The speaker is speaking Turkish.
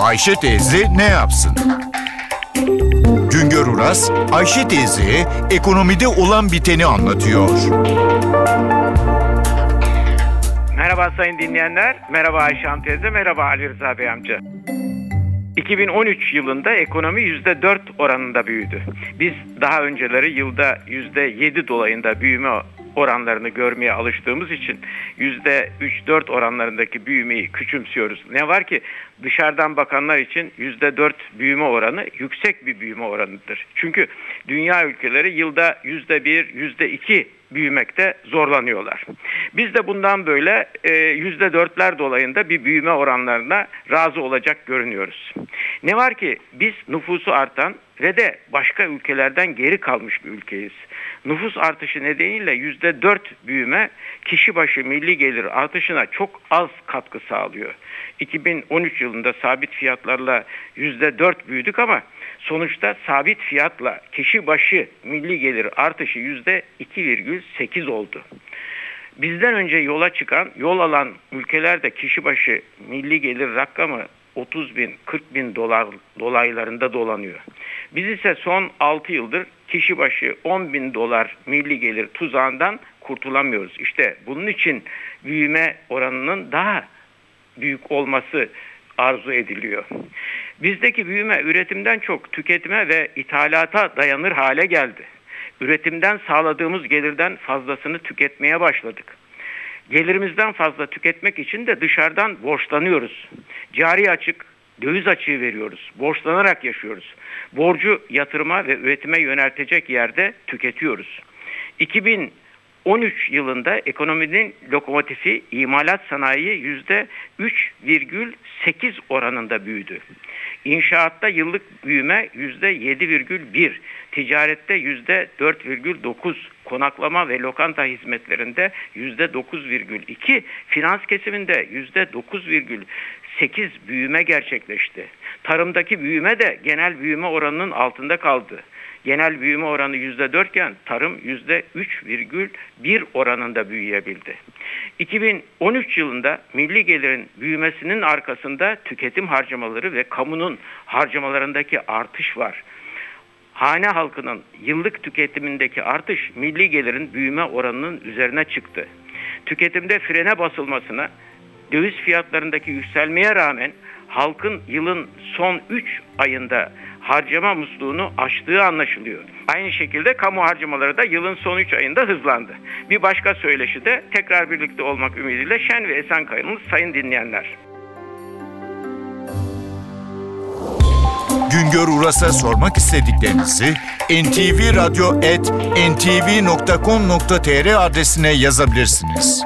Ayşe teyze ne yapsın? Güngör Uras, Ayşe teyzeye ekonomide olan biteni anlatıyor. Merhaba sayın dinleyenler, merhaba Ayşe Hanım teyze, merhaba Ali Rıza Bey amca. 2013 yılında ekonomi %4 oranında büyüdü. Biz daha önceleri yılda %7 dolayında büyüme oranlarını görmeye alıştığımız için %3-4 oranlarındaki büyümeyi küçümsüyoruz. Ne var ki dışarıdan bakanlar için %4 büyüme oranı yüksek bir büyüme oranıdır. Çünkü dünya ülkeleri yılda %1, %2 büyümekte zorlanıyorlar. Biz de bundan böyle e, yüzde dörtler dolayında bir büyüme oranlarına razı olacak görünüyoruz. Ne var ki biz nüfusu artan ve de başka ülkelerden geri kalmış bir ülkeyiz. Nüfus artışı nedeniyle yüzde dört büyüme kişi başı milli gelir artışına çok az katkı sağlıyor. 2013 yılında sabit fiyatlarla yüzde dört büyüdük ama sonuçta sabit fiyatla kişi başı milli gelir artışı yüzde 2,8 oldu. Bizden önce yola çıkan, yol alan ülkelerde kişi başı milli gelir rakamı 30 bin, 40 bin dolar dolaylarında dolanıyor. Biz ise son 6 yıldır kişi başı 10 bin dolar milli gelir tuzağından kurtulamıyoruz. İşte bunun için büyüme oranının daha büyük olması arzu ediliyor. Bizdeki büyüme üretimden çok tüketime ve ithalata dayanır hale geldi. Üretimden sağladığımız gelirden fazlasını tüketmeye başladık. Gelirimizden fazla tüketmek için de dışarıdan borçlanıyoruz. Cari açık, döviz açığı veriyoruz. Borçlanarak yaşıyoruz. Borcu yatırıma ve üretime yöneltecek yerde tüketiyoruz. 2000 13 yılında ekonominin lokomotifi imalat sanayi yüzde 3,8 oranında büyüdü. İnşaatta yıllık büyüme yüzde 7,1, ticarette yüzde 4,9, konaklama ve lokanta hizmetlerinde yüzde 9,2, finans kesiminde yüzde 9,8 büyüme gerçekleşti. Tarımdaki büyüme de genel büyüme oranının altında kaldı. Genel büyüme oranı %4 iken tarım %3,1 oranında büyüyebildi. 2013 yılında milli gelirin büyümesinin arkasında tüketim harcamaları ve kamunun harcamalarındaki artış var. Hane halkının yıllık tüketimindeki artış milli gelirin büyüme oranının üzerine çıktı. Tüketimde frene basılmasına, döviz fiyatlarındaki yükselmeye rağmen halkın yılın son 3 ayında harcama musluğunu aştığı anlaşılıyor. Aynı şekilde kamu harcamaları da yılın son 3 ayında hızlandı. Bir başka söyleşi de tekrar birlikte olmak ümidiyle şen ve esen kayınız sayın dinleyenler. Güngör Uras'a sormak istediklerinizi ntvradio.com.tr adresine yazabilirsiniz.